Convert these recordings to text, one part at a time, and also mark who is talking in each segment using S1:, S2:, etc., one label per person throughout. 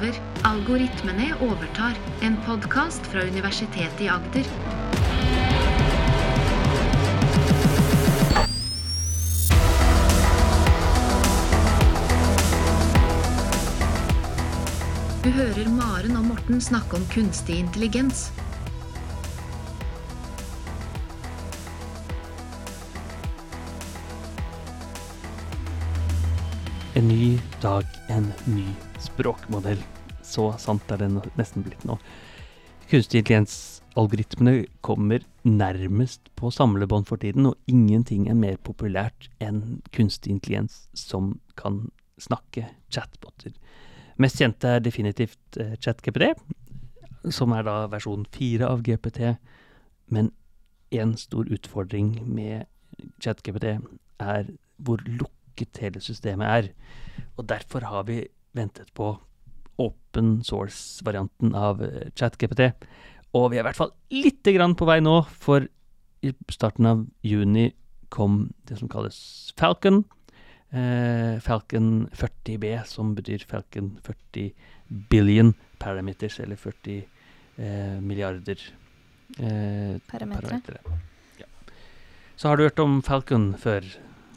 S1: over. Algoritmene overtar. En podkast fra Universitetet i Agder. Du hører Maren og Morten snakke om kunstig intelligens.
S2: Ny språkmodell. Så sant er det nesten blitt nå. Kunstig intelligens-algoritmene kommer nærmest på samlebånd for tiden, og ingenting er mer populært enn kunstig intelligens som kan snakke chatboter. Mest kjente er definitivt eh, ChatGPT, som er da versjon 4 av GPT. Men en stor utfordring med ChatGPT er hvor lukket hele systemet er. Og derfor har vi ventet på open source-varianten av eh, ChatGPT. Og vi er i hvert fall lite grann på vei nå, for i starten av juni kom det som kalles Falcon. Eh, Falcon 40B, som betyr Falcon 40 billion parameters, eller 40 eh, milliarder eh, parametere. Ja. Så har du hørt om Falcon før?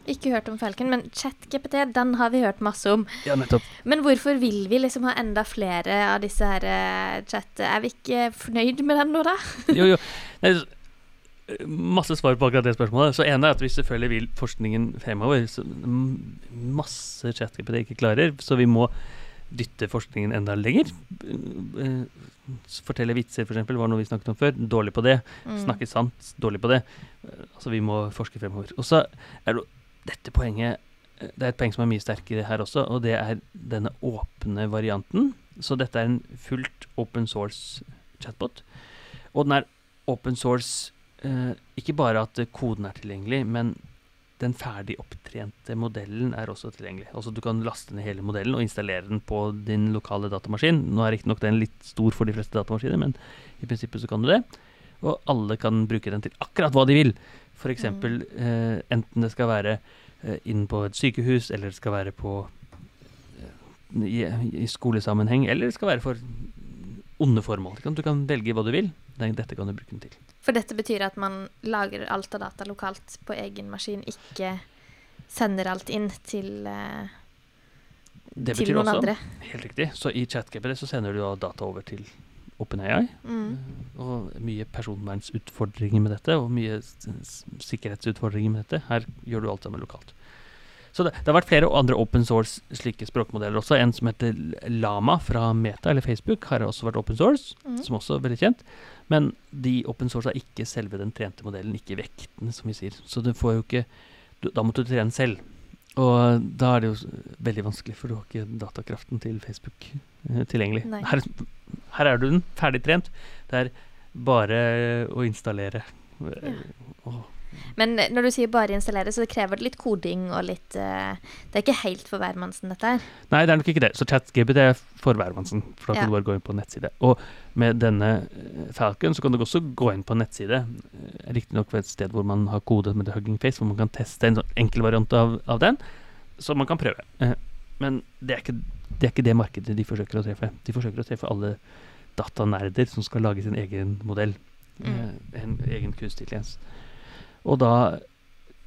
S3: Ikke hørt om Falcon, men ChatGPT den har vi hørt masse om.
S2: Ja, nettopp.
S3: Men hvorfor vil vi liksom ha enda flere av disse her uh, chat... Er vi ikke fornøyd med den nå, da?
S2: Jo, jo. Nei, masse svar på akkurat det spørsmålet. Så ene er at vi selvfølgelig vil forskningen fremover. Så masse ChatGPT ikke klarer, så vi må dytte forskningen enda lenger. Eh, Fortelle vitser, f.eks., var noe vi snakket om før. Dårlig på det.
S3: Mm.
S2: Snakke sant, dårlig på det. Altså, vi må forske fremover. Og så er det dette poenget eh, Det er et poeng som er mye sterkere her også, og det er denne åpne varianten. Så dette er en fullt open source chatbot. Og den er open source eh, ikke bare at koden er tilgjengelig, men den ferdig opptrente modellen er også tilgjengelig. Altså Du kan laste ned hele modellen og installere den på din lokale datamaskin. Nå er riktignok den litt stor for de fleste datamaskiner, men i prinsippet så kan du det. Og alle kan bruke den til akkurat hva de vil. F.eks.
S3: Mm.
S2: Eh, enten det skal være eh, inn på et sykehus, eller det skal være på eh, i, i skolesammenheng, eller det skal være for onde formål. Du kan velge hva du vil. Dette kan du bruke den til.
S3: For dette betyr at man lager alt av data lokalt på egen maskin, ikke sender alt inn til, eh,
S2: Det
S3: til
S2: betyr også,
S3: andre.
S2: helt riktig, så i ChatGPT så sender du da data over til OpenAI.
S3: Mm.
S2: Og mye personvernsutfordringer med dette, og mye sikkerhetsutfordringer med dette. Her gjør du alt sammen lokalt. Så det, det har vært flere andre open source slike språkmodeller også. En som heter Lama fra Meta eller Facebook, har også vært open source,
S3: Mm.
S2: som også er veldig kjent. Men de open source er ikke selve den trente modellen, ikke vekten, som vi sier. Så du får jo ikke du, Da måtte du trene selv. Og da er det jo veldig vanskelig, for du har ikke datakraften til Facebook eh, tilgjengelig. Her, her er du den, ferdig trent. Det er bare å installere.
S3: Ja.
S2: og-
S3: Men når du sier bare installere, så det krever litt koding og litt uh, Det er ikke helt for hvermannsen, dette her.
S2: Nei, det er nok ikke det. Så ChatGPT er for hvermannsen. For da kan
S3: Ja.
S2: du bare gå inn på nettside. Og med denne eh, Falcon så kan du også gå inn på nettside. eh, Riktignok ved et sted hvor man har kode med Hugging Face, hvor man kan teste en sånn enkel variant av, av den. Så man kan prøve. Men det er, ikke, det er ikke det markedet de forsøker å treffe. De forsøker å treffe alle datanerder som skal lage sin egen modell.
S3: Mm.
S2: En egen kunstig intelligens. Og da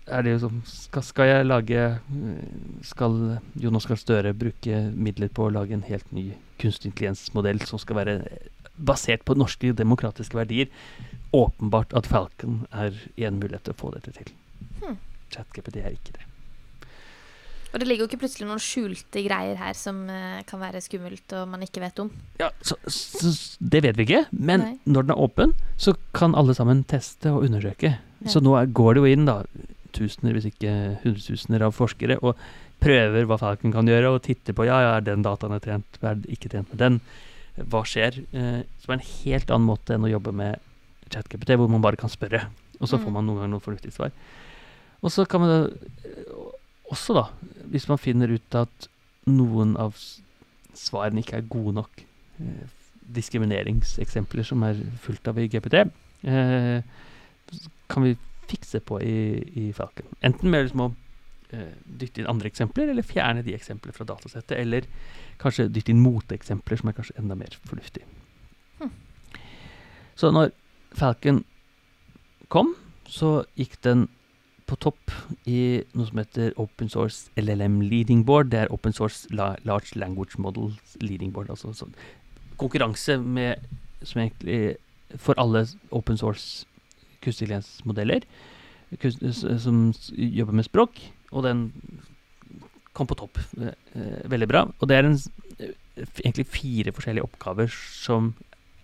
S2: er det jo som skal, skal jeg lage Skal Jonas Gahr Støre bruke midler på å lage en helt ny kunstig intelligensmodell som skal være basert på norske demokratiske verdier? Åpenbart at Falcon er en mulighet til å få dette til.
S3: Hmm.
S2: ChatGPT er ikke det.
S3: Og det ligger jo ikke plutselig noen skjulte greier her som uh, kan være skummelt og man ikke vet om.
S2: Ja, så, så, Det vet vi ikke, men
S3: Nei.
S2: når den er åpen, så kan alle sammen teste og undersøke. Så nå går det jo inn da tusener, hvis ikke hundretusener av forskere og prøver hva Falcon kan gjøre, og titter på ja, ja, er den dataen er trent, er ikke trent med den, hva skjer? Eh, som er en helt annen måte enn å jobbe med ChatGPT, hvor man bare kan spørre, og så
S3: Mm.
S2: får man noen ganger noen fornuftige svar. Og så kan man da, eh, også, da, hvis man finner ut at noen av svarene ikke er gode nok, eh, diskrimineringseksempler som er fullt av i GPT, eh, kan vi fikse på i, i Falcon. Enten med liksom å eh, dytte inn andre eksempler, eller fjerne de eksemplene fra datasettet. Eller kanskje dytte inn moteeksempler, som er kanskje enda mer fornuftig.
S3: Hm.
S2: Så når Falcon kom, så gikk den på topp i noe som heter Open Source LLM Leading Board. Det er Open Source La Large Language Models Leading Board. Altså sånn konkurranse med, som egentlig for alle open source kunstig intelligens-modeller som jobber med språk, og den kom på topp. eh, eh, veldig bra. Og det er en, eh, egentlig fire forskjellige oppgaver som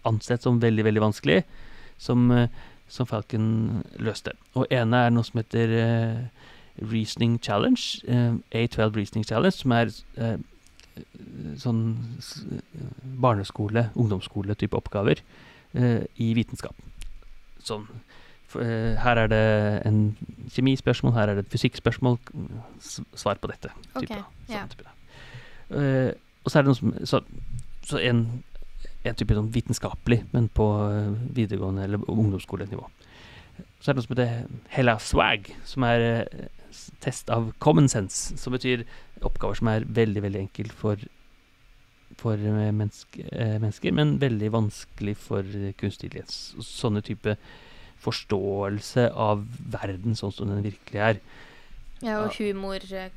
S2: ansett som veldig, veldig vanskelig, som, som Falcon løste. Og ene er noe som heter Reasoning Challenge, eh, A12 Reasoning Challenge, som er sånn barneskole, ungdomsskole-type oppgaver i vitenskap. Sånn eh, Her er det en kjemispørsmål, her er det et fysikkspørsmål. Svar på dette.
S3: Ok,
S2: Type, da.
S3: ja.
S2: Sånn da. Eh, og så er det noe som Så, så en, en type sånn vitenskapelig, men på eh, videregående eller ungdomsskolenivå. Så er det noe som heter Hella Swag, som er test av common sense, som betyr oppgaver som er veldig, veldig enkelt for for eh, menneske, eh, mennesker, men veldig vanskelig for eh, kunstig intelligens. Sånne type forståelse av verden sånn som den virkelig er.
S3: Ja, og humor eh,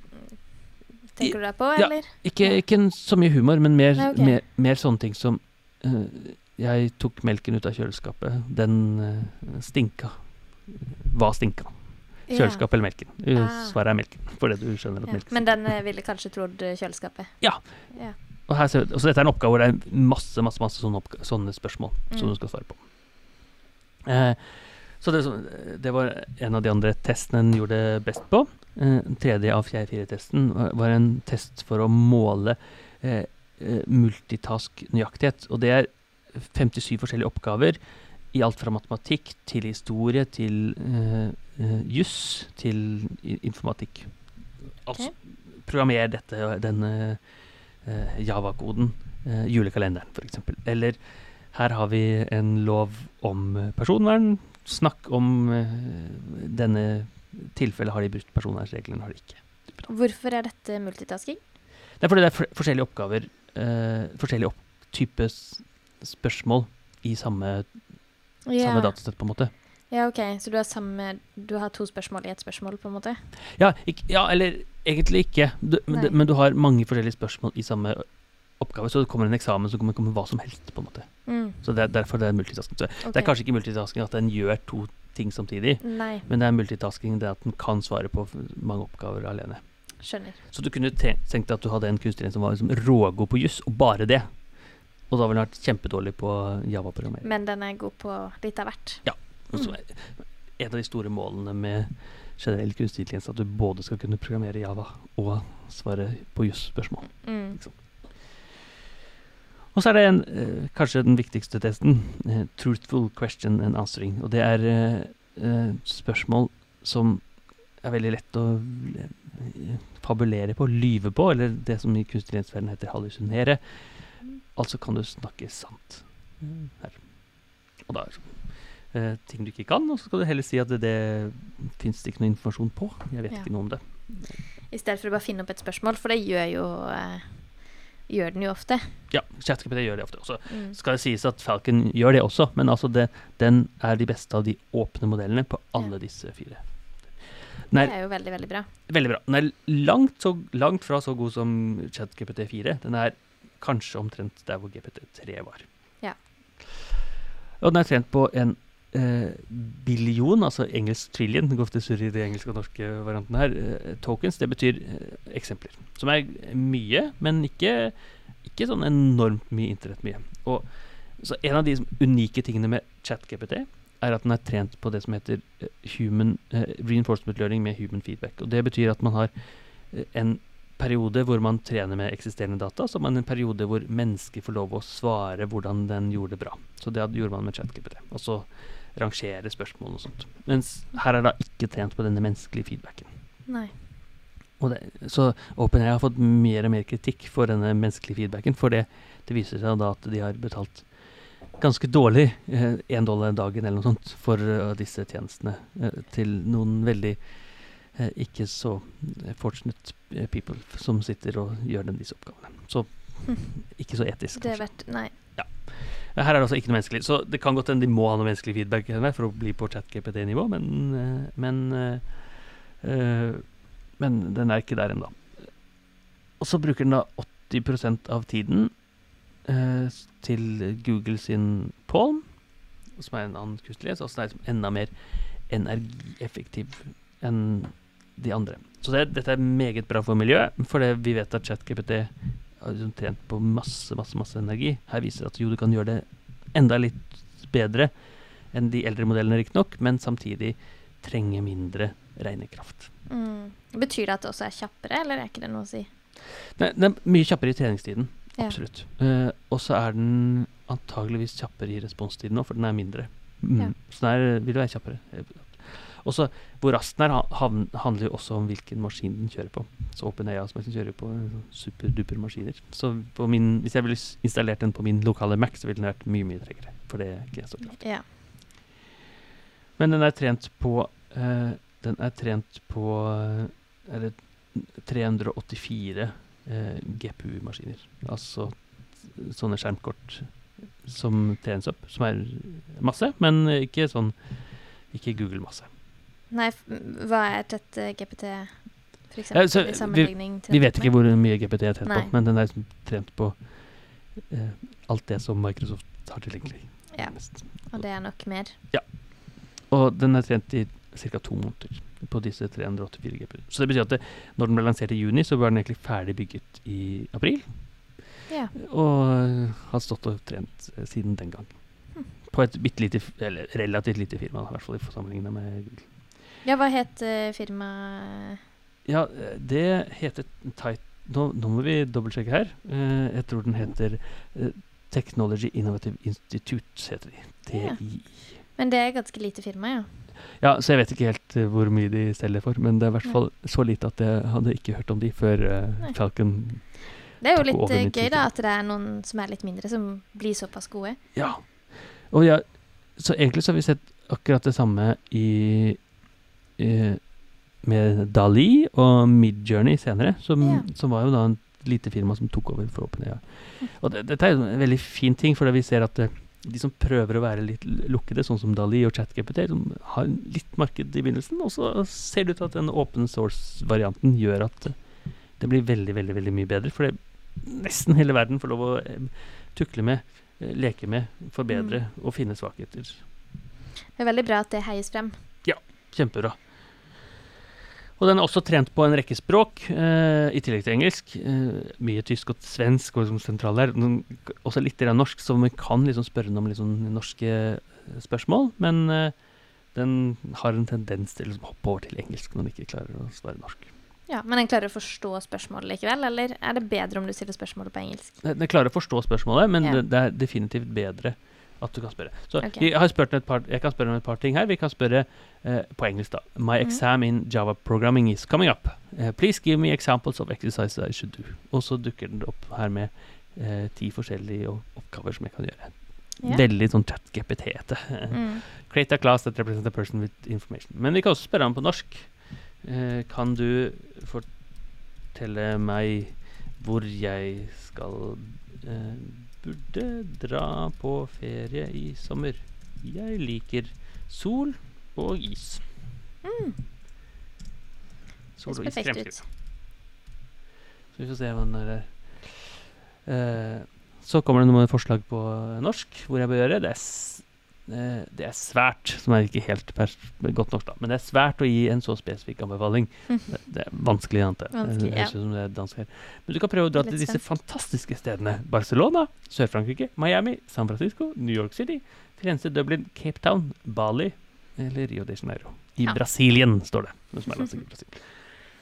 S3: tenker du deg på, eller? Ja.
S2: ikke ikke, så mye humor, men mer,
S3: Nei, okay.
S2: mer, mer sånne ting som uh, Jeg tok melken ut av kjøleskapet. Den uh, stinka. Hva stinka? Kjøleskapet eller melken?
S3: Ah.
S2: Svaret er melken, fordi du skjønner at
S3: Ja.
S2: melk
S3: Men den ville kanskje trodd kjøleskapet.
S2: Ja.
S3: ja.
S2: Og her ser, vi- så dette er en oppgave hvor det er masse masse, masse sånne, sånne spørsmål som
S3: Mm.
S2: du skal svare på. Eh, så det, det var en av de andre testene en gjorde best på. Eh, tredje av fjerde-fire-testen var, var en test for å måle eh, eh, multitask-nøyaktighet. Og det er 57 forskjellige oppgaver i alt fra matematikk til historie til eh, eh, juss til informatikk. Altså programmer dette, denne eh, Java-koden, eh, julekalenderen f.eks. Eller her har vi en lov om eh, personvern. Snakk om eh, denne tilfellet har de brutt personvernreglene, har de ikke.
S3: Hvorfor er dette multitasking?
S2: Det er fordi det er forskjellige oppgaver, eh, forskjellige opp, type spørsmål i samme, samme datasett, på en måte.
S3: Ja, OK. Så du har, samme, du har to spørsmål i ett spørsmål, på en måte?
S2: Ja, ikk- ja eller egentlig ikke. Du, men, det- men du har mange forskjellige spørsmål i samme oppgave, så det kommer en eksamen som kommer, kommer hva som helst, på en måte.
S3: Mm.
S2: Så det er derfor det er multitasking. Så Det er kanskje ikke multitasking at den gjør to ting samtidig,
S3: Nei,
S2: men det er multitasking det at den kan svare på mange oppgaver alene.
S3: skjønner.
S2: Så du kunne tenkt at du hadde en kunstner som var liksom rågod på juss, og bare det. Og da ville han vært kjempedårlig på Java-programmering.
S3: Men den er god på litt av hvert.
S2: Og En av de store målene med generell kunstig intelligens at du både skal kunne programmere Java og svare på jusspørsmål.
S3: Mm.
S2: Og så er det en, eh, kanskje den viktigste testen, eh, truthful question and answering. Og det er eh, eh, spørsmål som er veldig lett å eh, fabulere på, lyve på, eller det som i kunstig intelligens-verdenen heter hallusinere. Altså kan du snakke sant her. Og da er det eh, ting du ikke kan, og så skal du heller si at det, det fins det ikke noe informasjon på. Jeg vet
S3: Ja.
S2: ikke noe om det.
S3: I stedet for å bare finne opp et spørsmål, for det gjør jo eh, Gjør den jo ofte.
S2: Ja, ChatGPT gjør det ofte. også.
S3: Mm.
S2: skal det sies at Falcon gjør det også, men altså det, den er de beste av de åpne modellene på alle disse fire. Den
S3: Det
S2: er
S3: er jo veldig, veldig bra.
S2: veldig bra. Den er langt, så, langt fra så god som ChatGPT 4. Den er kanskje omtrent der hvor GPT3 var.
S3: Ja.
S2: Og den er trent på en eh, billion, altså engelsk trillion, det går ofte surr i de engelske og norske variantene her, eh, tokens, det betyr eh, eksempler. Som er mye, men ikke, ikke sånn enormt mye internett mye. Og så en av de unike tingene med ChatGPT er at den er trent på det som heter eh, human reinforcement learning med human feedback. Og det betyr at man har en periode hvor man trener med eksisterende data, så man en periode hvor mennesker får lov å svare hvordan den gjorde det bra. Så det gjorde man med ChatGPT. Og så rangere spørsmål og sånt. Mens her er da ikke trent på denne menneskelige feedbacken.
S3: Nei.
S2: Det, så OpenAI har fått mer og mer kritikk for denne menneskelige feedbacken, for det, det viser seg da at de har betalt ganske dårlig, én dollar dagen eller noe sånt, for uh, disse tjenestene eh, til noen veldig eh, ikke så eh, fortunate eh, people som sitter og gjør den, disse oppgavene. Så ikke så etisk.
S3: Det vet Nei.
S2: Her er det altså ikke noe menneskelig. Så det kan godt hende de må ha noe menneskelig feedback for å bli på chat-GPT-nivå, men, eh, men eh, eh, Men den er ikke der ennå. Og så bruker den da 80% av tiden til Google sin Palm, som er en annen kunstig intelligens, altså det er liksom enda mer energieffektiv enn de andre. Så det, dette er meget bra for miljøet, for vi vet at ChatGPT har liksom trent på masse, masse, masse energi. Her viser det at jo, du kan gjøre det enda litt bedre enn de eldre modellene, riktignok, men samtidig trenge mindre regnekraft.
S3: Mm. Betyr det at det også er kjappere, eller er ikke det noe å si?
S2: Nei, det er mye kjappere i treningstiden,
S3: Ja.
S2: absolutt. Eh, og så er den antageligvis kjappere i responstiden nå, for den er mindre. Mm.
S3: Ja.
S2: Så den er, vil være kjappere. Og så Hvor raskt den er, ha- handler jo også om hvilken maskin den kjører på. Så OpenAI som jeg kjører på eh, superduper maskiner. Så på min, hvis jeg ville installert den på min lokale Mac, så ville den vært mye mye tregere. For det er ikke så kraftig.
S3: Ja.
S2: Men den er trent på uh, Den er trent på eh, er det 384 uh, GPU-maskiner. Altså sånne skjermkort som trenes opp, som er masse, men ikke sånn Ikke Google-masse.
S3: Nei, hva er tett eh, GPT, for
S2: Ja,
S3: eksempel,
S2: så
S3: i sammenligning
S2: Vi vet ikke hvor mye GPT er trent
S3: Nei.
S2: på, men den er liksom trent på eh, alt det som Microsoft har tilgjengelig.
S3: Ja. Og det er nok mer. Ja.
S2: Og den er trent i ca. to måneder på disse 384 GPU. Så det betyr at det, når den ble lansert i juni, så var den egentlig ferdig bygget i april.
S3: Ja.
S2: Og har stått og trent eh, siden den gang.
S3: Hm.
S2: På et bitte lite, eller relativt lite firma, i hvert fall i sammenligning med Google.
S3: Ja, hva het uh, firmaet
S2: Ja, det heter Tight Nå, nå må vi dobbeltsjekke her. Uh, jeg tror den heter uh, Technology Innovative Institute, heter de.
S3: Ja.
S2: TII.
S3: Men det er ganske lite firma, ja.
S2: Ja, så jeg vet ikke helt uh, hvor mye de selger for, men det er i hvert fall så lite at jeg hadde ikke hørt om de før Falcon
S3: Det er jo litt gøy, da, at det er noen som er litt mindre, som blir såpass gode.
S2: Ja. Og ja, så egentlig så har vi sett akkurat det samme i med Dali og Midjourney senere, som,
S3: Ja.
S2: som var jo da en lite firma som tok over for OpenAI. Og det, dette er jo en veldig fin ting, for vi ser at eh, de som prøver å være litt lukkede, sånn som Dali og ChatGPT, som har litt marked i begynnelsen, og så ser det ut til at den open source-varianten gjør at eh, det blir veldig, veldig, veldig mye bedre. For det, nesten hele verden får lov å eh, tukle med, eh, leke med, forbedre og finne svakheter.
S3: Det er veldig bra at det heies frem.
S2: Ja, Kjempebra. Og den er også trent på en rekke språk, eh, i tillegg til engelsk. Eh, mye tysk og svensk og liksom sentral der. Også litt grann norsk, så vi kan liksom spørre den om liksom norske eh, spørsmål. Men eh, den har en tendens til å liksom hoppe over til engelsk når den ikke klarer å svare norsk.
S3: Ja, Men den klarer å forstå spørsmålet likevel, eller er det bedre om du stiller spørsmålet på engelsk?
S2: Den den klarer å forstå spørsmålet, men
S3: Ja.
S2: det, det er definitivt bedre at du kan spørre. Så
S3: okay.
S2: jeg, har spurt et par, jeg kan spørre om et par ting her. Vi kan spørre eh, på engelsk, da. My
S3: exam
S2: exam in Java programming is coming up. Uh, please give me examples of exercises I should do. Og så dukker den opp her med eh, ti forskjellige oppgaver som jeg kan gjøre.
S3: Yeah.
S2: Veldig sånn chat-GPT-ete.
S3: Mm.
S2: Create a class that represents a person with information. Men vi kan også spørre ham på norsk. Eh, kan du fortelle meg hvor jeg skal eh, burde dra på ferie i sommer? Jeg liker sol og is.
S3: Mm.
S2: Sol og is
S3: perfekt ut.
S2: Så vi får se hva den er der. Eh, så kommer det noen forslag på norsk, hvor jeg bør gjøre. Det er, det er svært, som er ikke helt godt norsk, da. Men det er svært å gi en så spesifikk anbefaling. Det, det er vanskelig, antar.
S3: Vanskelig,
S2: Det
S3: ja.
S2: ut som det er. Men du kan prøve å dra til disse fantastiske stedene. Barcelona, Sør-Frankrike, Miami, San Francisco, New York City, Firenze, Dublin, Cape Town, Bali eller Rio de Janeiro. I
S3: Ja.
S2: Brasilien, står det. I Brasil.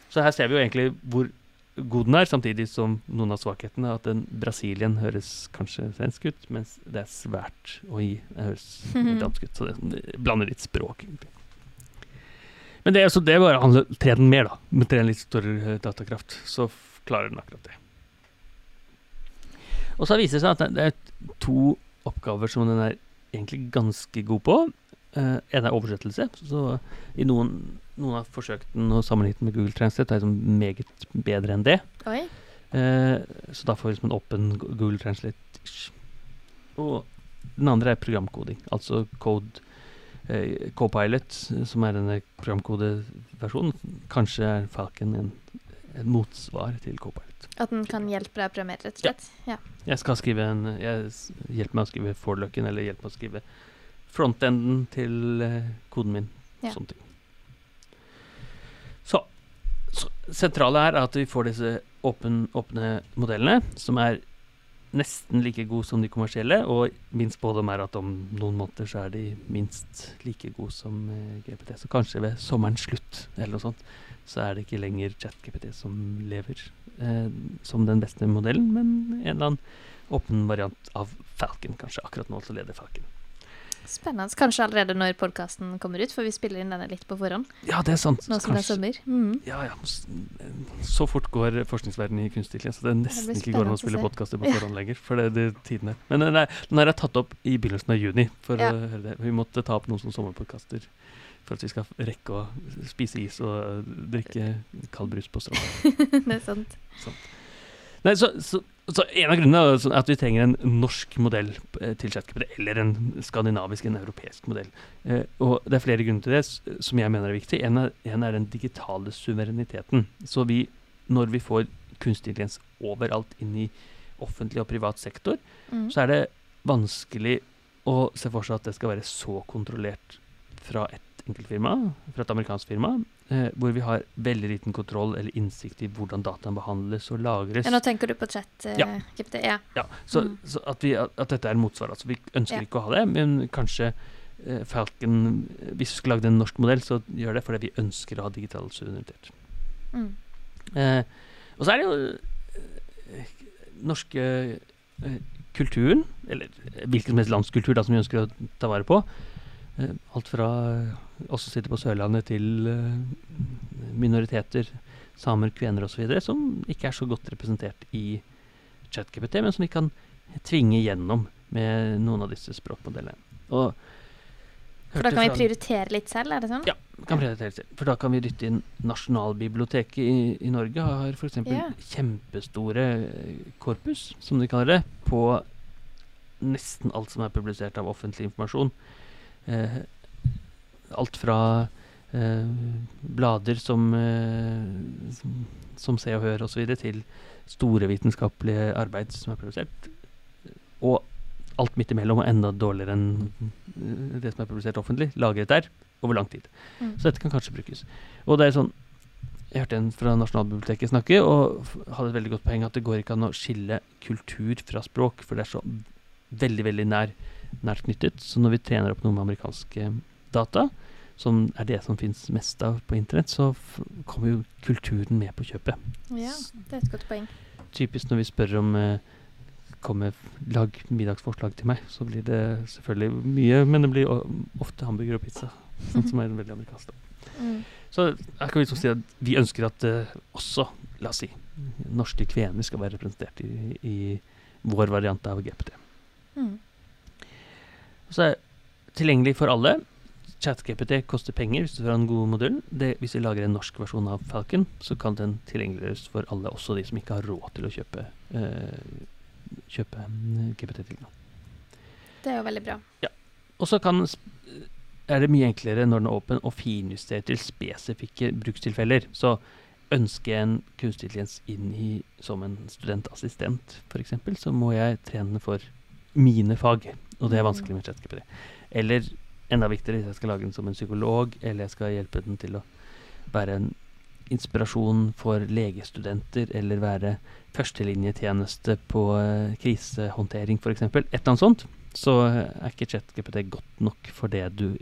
S2: Så her ser vi jo egentlig hvor god den er, samtidig som noen av svakhetene at den Brasilien høres kanskje svensk ut, mens det er svært å gi. Det høres dansk ut, så det, det blander litt språk, egentlig. Men det, så det bare handler tre den mer, da. Med tre en litt større eh, datakraft, så klarer den akkurat det. Og så viser det seg at det, det er to oppgaver som den er egentlig ganske god på. Eh, en er oversettelse. Så i noen, noen har forsøkt den å sammenligne den med Google Translate. Det er liksom meget bedre enn det. Eh, så da får vi liksom en åpen Google Translate. Og den andre er programkoding. Altså code Uh, Copilot, som er denne programkodeversjonen. Kanskje er Falcon en, en motsvar til Copilot.
S3: At den kan hjelpe deg å programmere, rett og slett? Ja.
S2: Jeg skal skrive en jeg, s- meg å skrive forløken, eller hjelper meg å skrive frontenden til eh, koden min.
S3: Ja.
S2: Sånne ting. Så, så sentrale er at vi får disse åpen, åpne modellene, som er nesten like gode som de kommersielle, og min spådom er at om noen måneder så er de minst like gode som eh, GPT. Så kanskje ved sommerens slutt eller noe sånt, så er det ikke lenger ChatGPT som lever eh, som den beste modellen, men en eller annen åpen variant av Falcon, kanskje. Akkurat nå så leder Falcon.
S3: Spennende. Kanskje allerede når podkasten kommer ut, for vi spiller inn denne litt på forhånd.
S2: Ja, det er sant.
S3: Nå som det er sommer. Mm.
S2: Ja, ja. Så fort går forskningsverdenen i kunstig intelligens. Så det er nesten
S3: det
S2: ikke går an å spille podkaster på forhånd lenger. For det, det tiden er. Men den har den er tatt opp i begynnelsen av juni. For
S3: Ja.
S2: det. Vi måtte ta opp noen sånne sommerpodkaster for at vi skal rekke å spise is og øh, drikke kald brus på stranda.
S3: det er sant.
S2: Nei, så, så, så En av grunnene er at vi trenger en norsk modell eh, til ChatGPT, eller en skandinavisk, en europeisk modell. Eh, og Det er flere grunner til det som jeg mener er viktig. En er, en er den digitale suvereniteten. Så vi, når vi får kunstig intelligens overalt inn i offentlig og privat sektor,
S3: mm.
S2: så er det vanskelig å se for seg at det skal være så kontrollert fra et enkeltfirma, fra et amerikansk firma, hvor vi har veldig liten kontroll eller innsikt i hvordan dataen behandles og lagres.
S3: Ja, nå tenker du på chat eh,
S2: Ja.
S3: Ja.
S2: Ja, så,
S3: Mm.
S2: så at, vi, at, dette er en motsvar. Altså, vi ønsker
S3: Ja.
S2: ikke å ha det, men kanskje eh, Falcon Hvis vi skulle lagd en norsk modell, så gjør det fordi vi ønsker å ha digital suverenitet.
S3: Mm.
S2: Eh, og så er det jo eh, norske eh, kulturen, eller eh, hvilken som helst landskultur da, som vi ønsker å ta vare på. Eh, alt fra eh, oss som sitter på Sørlandet, til eh, minoriteter, samer, kvener osv., som ikke er så godt representert i ChatGPT, men som vi kan tvinge gjennom med noen av disse språkmodellene. Og
S3: For da kan vi prioritere litt selv, er det sånn?
S2: Ja. kan prioritere selv. For da kan vi dytte inn Nasjonalbiblioteket i, i Norge har f.eks.
S3: Ja.
S2: kjempestore korpus, som de kaller det, på nesten alt som er publisert av offentlig informasjon. Eh, alt fra eh, blader som, eh, som, som Se og Hør osv., til store vitenskapelige arbeid som er publisert. Og alt midt imellom, og enda dårligere enn det som er publisert offentlig, lagret der over lang tid.
S3: Mm.
S2: Så dette kan kanskje brukes. Og det er sånn Jeg hørte en fra Nasjonalbiblioteket snakke, og hadde et veldig godt poeng at det går ikke an å skille kultur fra språk, for det er så veldig, veldig nær, nært knyttet. Så når vi trener opp noe med amerikanske data, som er det som finnes mest av på internett, så kommer jo kulturen med på kjøpet.
S3: Ja, det er et godt poeng.
S2: Typisk når vi spør om eh, kommer lag middagsforslag til meg, så blir det selvfølgelig mye, men det blir ofte hamburger og pizza, sånn som er veldig amerikansk.
S3: Mm.
S2: Så her kan vi liksom si at vi ønsker at eh, også, la oss si, norske kvener skal være representert i, i vår variant av GPT.
S3: Mm.
S2: Så er det tilgjengelig for alle. ChatGPT koster penger hvis du får en god modell. Det, hvis vi lager en norsk versjon av Falcon, så kan den tilgjengeliggjøres for alle, også de som ikke har råd til å kjøpe, uh, kjøpe mm, GPT-tilgang.
S3: Det er jo veldig bra.
S2: Og så er det mye enklere når den er åpen å finjustere til spesifikke brukstilfeller. Så ønsker jeg en kunstig intelligens inn i som en studentassistent, f.eks., så må jeg trene for mine fag, og det er vanskelig med ChatGPT. Eller enda viktigere, hvis jeg skal lage den som en psykolog, eller jeg skal hjelpe den til å være en inspirasjon for legestudenter, eller være førstelinjetjeneste på eh, krisehåndtering, f.eks. Et eller annet sånt så er ikke ChatGPT godt nok for det du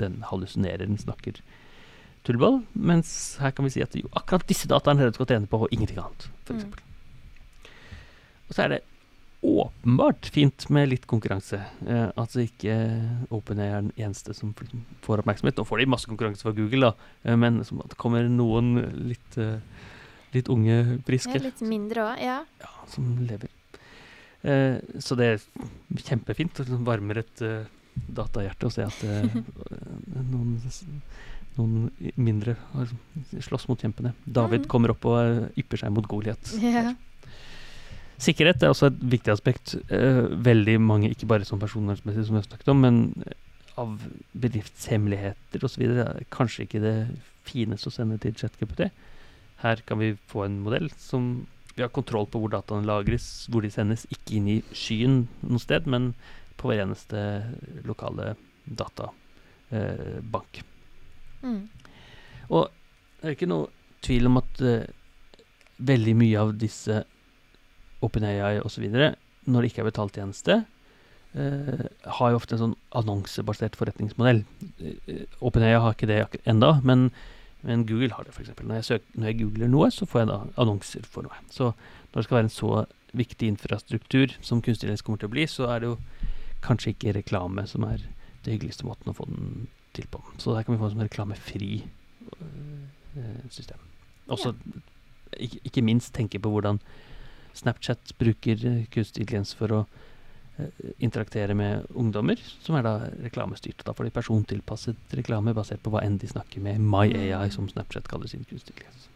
S2: Den hallusinerer, den snakker tullball. Mens her kan vi si at jo, akkurat disse dataene er det du skal trene på, og ingenting annet. For
S3: Mm.
S2: Og så er det åpenbart fint med litt konkurranse. Eh, altså ikke OpenAI er den eneste som får oppmerksomhet. Nå får de masse konkurranse fra Google, da, eh, men som at det kommer noen litt, eh, litt unge, friske
S3: Ja, litt mindre òg, ja.
S2: ja, som lever. Eh, så det er kjempefint. Det liksom varmer et, eh, datahjertet og se at eh, noen, noen mindre slåss mot kjempene. David
S3: mm.
S2: kommer opp og ypper seg mot Goliat.
S3: Ja.
S2: Sikkerhet er også et viktig aspekt. Eh, veldig mange, ikke bare som personvernmessig, som vi har snakket om, men av bedriftshemmeligheter osv. er kanskje ikke det fineste å sende til ChatGPT. Her kan vi få en modell som vi har kontroll på hvor dataene lagres, hvor de sendes, ikke inn i skyen noe sted, men på hver eneste lokale databank. Eh.
S3: Mm.
S2: Og det er ikke noe tvil om at eh, veldig mye av disse OpenAI osv., når det ikke er betalt tjeneste, uh, har jo ofte en sånn annonsebasert forretningsmodell. Uh, OpenAI har ikke det enda, men, men Google har det f.eks. Når, jeg søker- når jeg googler noe, så får jeg da annonser for noe. Så når det skal være en så viktig infrastruktur som kunstig intelligens kommer til å bli, så er det jo kanskje ikke reklame som er det hyggeligste måten å få den til på. Så der kan vi få en sånn reklamefri uh, system. Også ikke, ikke minst tenke på hvordan Snapchat bruker øh, kunstig intelligens for å øh, interaktere med ungdommer, som er da reklamestyrt. Da får de persontilpasset reklame basert på hva enn de snakker med MyAI, som Snapchat kaller sin kunstig intelligens.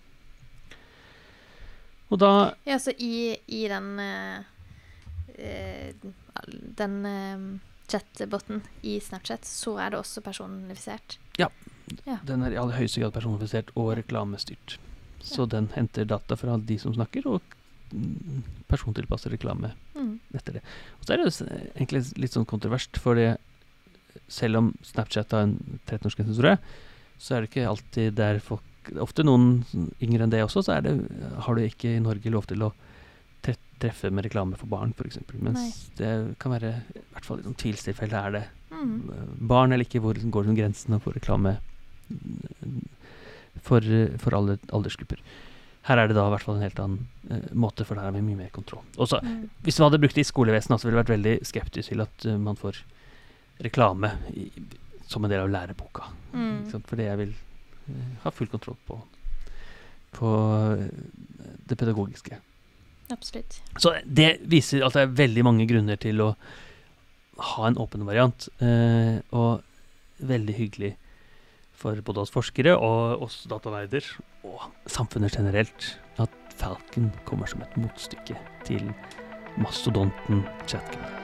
S2: Og da
S3: Ja, så i, i den uh, eh, Den uh, chatboten i Snapchat, så er det også personifisert.
S2: Den er i aller høyeste grad personifisert og reklamestyrt. Så den henter data fra de som snakker, og persontilpasser reklame
S3: Mm.
S2: etter det. Og så er det jo egentlig litt sånn kontroverst, for det, selv om Snapchat har en 13-årsgrense, tror jeg, så er det ikke alltid der folk Ofte noen yngre enn det også, så er det, har du ikke i Norge lov til å treffe med reklame for barn, f.eks. Mens
S3: Nei.
S2: det kan være, i hvert fall i noen tvilstilfeller, er det
S3: Mm.
S2: eh, barn eller ikke, hvor går den grensen for reklame mm, for, for alle aldersgrupper. Her er det da i hvert fall en helt annen uh, måte, for der har vi mye mer kontroll. Også,
S3: Mm.
S2: Hvis man hadde brukt det i skolevesenet, så ville jeg vært veldig skeptisk til at uh, man får reklame i, som en del av læreboka.
S3: Mm.
S2: Fordi jeg vil uh, ha full kontroll på, på det pedagogiske.
S3: Absolutt.
S2: Så det viser at det er veldig mange grunner til å ha en åpen variant. Og veldig hyggelig for både oss forskere og oss datanerder, og samfunnet generelt, at Falcon kommer som et motstykke til mastodonten ChatGPT.